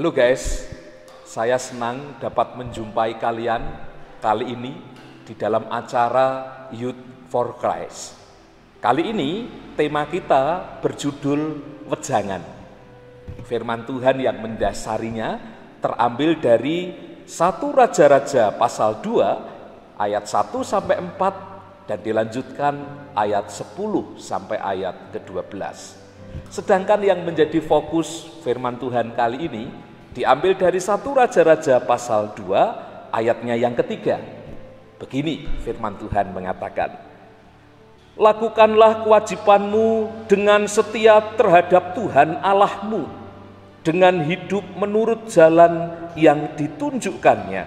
Halo guys, saya senang dapat menjumpai kalian kali ini di dalam acara Youth for Christ. Kali ini tema kita berjudul Wejangan. Firman Tuhan yang mendasarinya terambil dari satu Raja-Raja pasal 2 ayat 1 sampai 4 dan dilanjutkan ayat 10 sampai ayat ke-12. Sedangkan yang menjadi fokus firman Tuhan kali ini diambil dari satu Raja-Raja pasal 2 ayatnya yang ketiga. Begini firman Tuhan mengatakan, Lakukanlah kewajibanmu dengan setia terhadap Tuhan Allahmu, dengan hidup menurut jalan yang ditunjukkannya,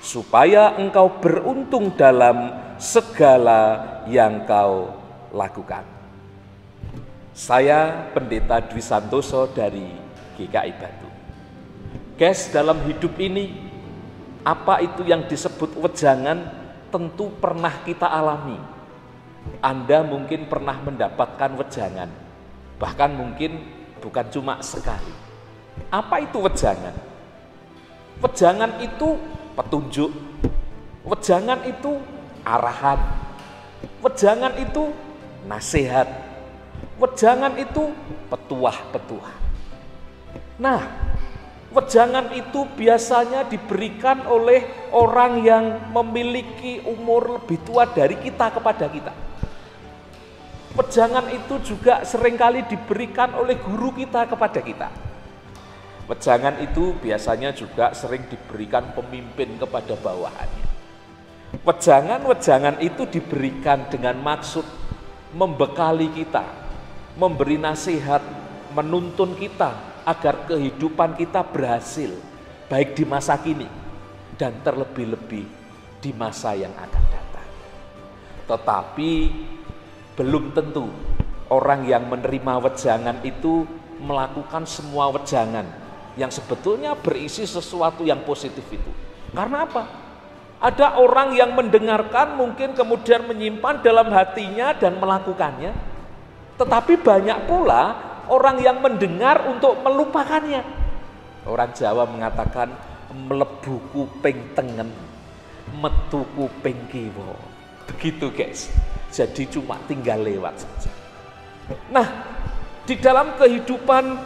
supaya engkau beruntung dalam segala yang kau lakukan. Saya Pendeta Dwi Santoso dari GKI Batu. Guys, dalam hidup ini apa itu yang disebut wejangan tentu pernah kita alami. Anda mungkin pernah mendapatkan wejangan, bahkan mungkin bukan cuma sekali. Apa itu wejangan? Wejangan itu petunjuk, wejangan itu arahan, wejangan itu nasihat, Wejangan itu petuah-petuah. Nah, wejangan itu biasanya diberikan oleh orang yang memiliki umur lebih tua dari kita kepada kita. Wejangan itu juga sering kali diberikan oleh guru kita kepada kita. Wejangan itu biasanya juga sering diberikan pemimpin kepada bawahannya. Wejangan-wejangan itu diberikan dengan maksud membekali kita memberi nasihat, menuntun kita agar kehidupan kita berhasil, baik di masa kini dan terlebih-lebih di masa yang akan datang. Tetapi belum tentu orang yang menerima wejangan itu melakukan semua wejangan yang sebetulnya berisi sesuatu yang positif itu. Karena apa? Ada orang yang mendengarkan mungkin kemudian menyimpan dalam hatinya dan melakukannya, tetapi banyak pula orang yang mendengar untuk melupakannya. Orang Jawa mengatakan melebu kuping tengen, metu kuping kiwa. Begitu guys. Jadi cuma tinggal lewat saja. Nah, di dalam kehidupan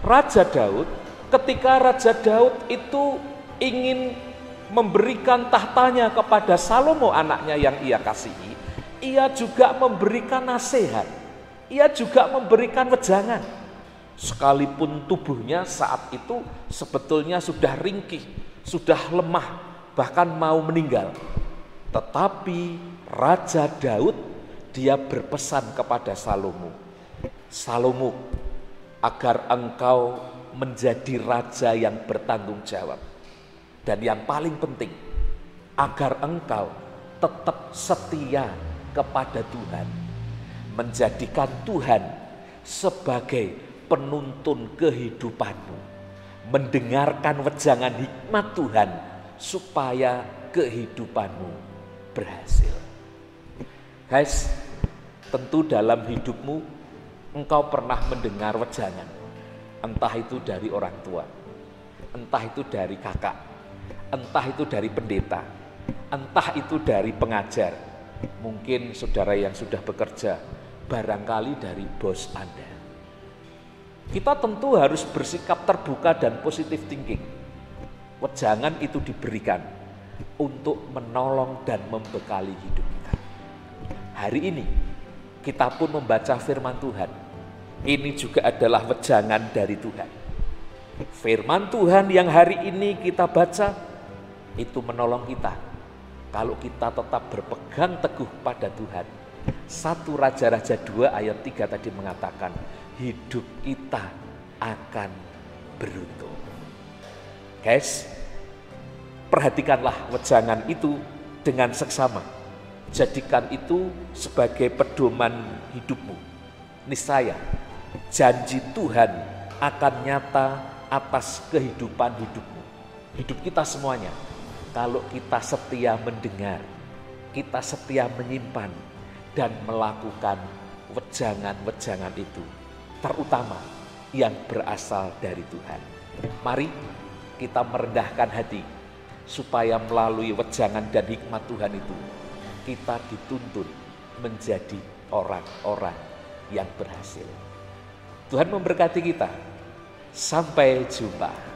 Raja Daud, ketika Raja Daud itu ingin memberikan tahtanya kepada Salomo anaknya yang ia kasihi, ia juga memberikan nasihat ia juga memberikan wejangan. Sekalipun tubuhnya saat itu sebetulnya sudah ringkih, sudah lemah, bahkan mau meninggal. Tetapi Raja Daud dia berpesan kepada Salomo, Salomo, agar engkau menjadi raja yang bertanggung jawab. Dan yang paling penting, agar engkau tetap setia kepada Tuhan menjadikan Tuhan sebagai penuntun kehidupanmu, mendengarkan wejangan hikmat Tuhan supaya kehidupanmu berhasil. Guys, tentu dalam hidupmu engkau pernah mendengar wejangan, entah itu dari orang tua, entah itu dari kakak, entah itu dari pendeta, entah itu dari pengajar, mungkin saudara yang sudah bekerja barangkali dari bos Anda. Kita tentu harus bersikap terbuka dan positif thinking. Wejangan itu diberikan untuk menolong dan membekali hidup kita. Hari ini kita pun membaca firman Tuhan. Ini juga adalah wejangan dari Tuhan. Firman Tuhan yang hari ini kita baca itu menolong kita kalau kita tetap berpegang teguh pada Tuhan satu Raja-Raja 2 ayat 3 tadi mengatakan, hidup kita akan beruntung. Guys, perhatikanlah wejangan itu dengan seksama. Jadikan itu sebagai pedoman hidupmu. Niscaya janji Tuhan akan nyata atas kehidupan hidupmu. Hidup kita semuanya. Kalau kita setia mendengar, kita setia menyimpan, dan melakukan wejangan-wejangan itu, terutama yang berasal dari Tuhan. Mari kita merendahkan hati supaya melalui wejangan dan hikmat Tuhan itu kita dituntun menjadi orang-orang yang berhasil. Tuhan memberkati kita. Sampai jumpa.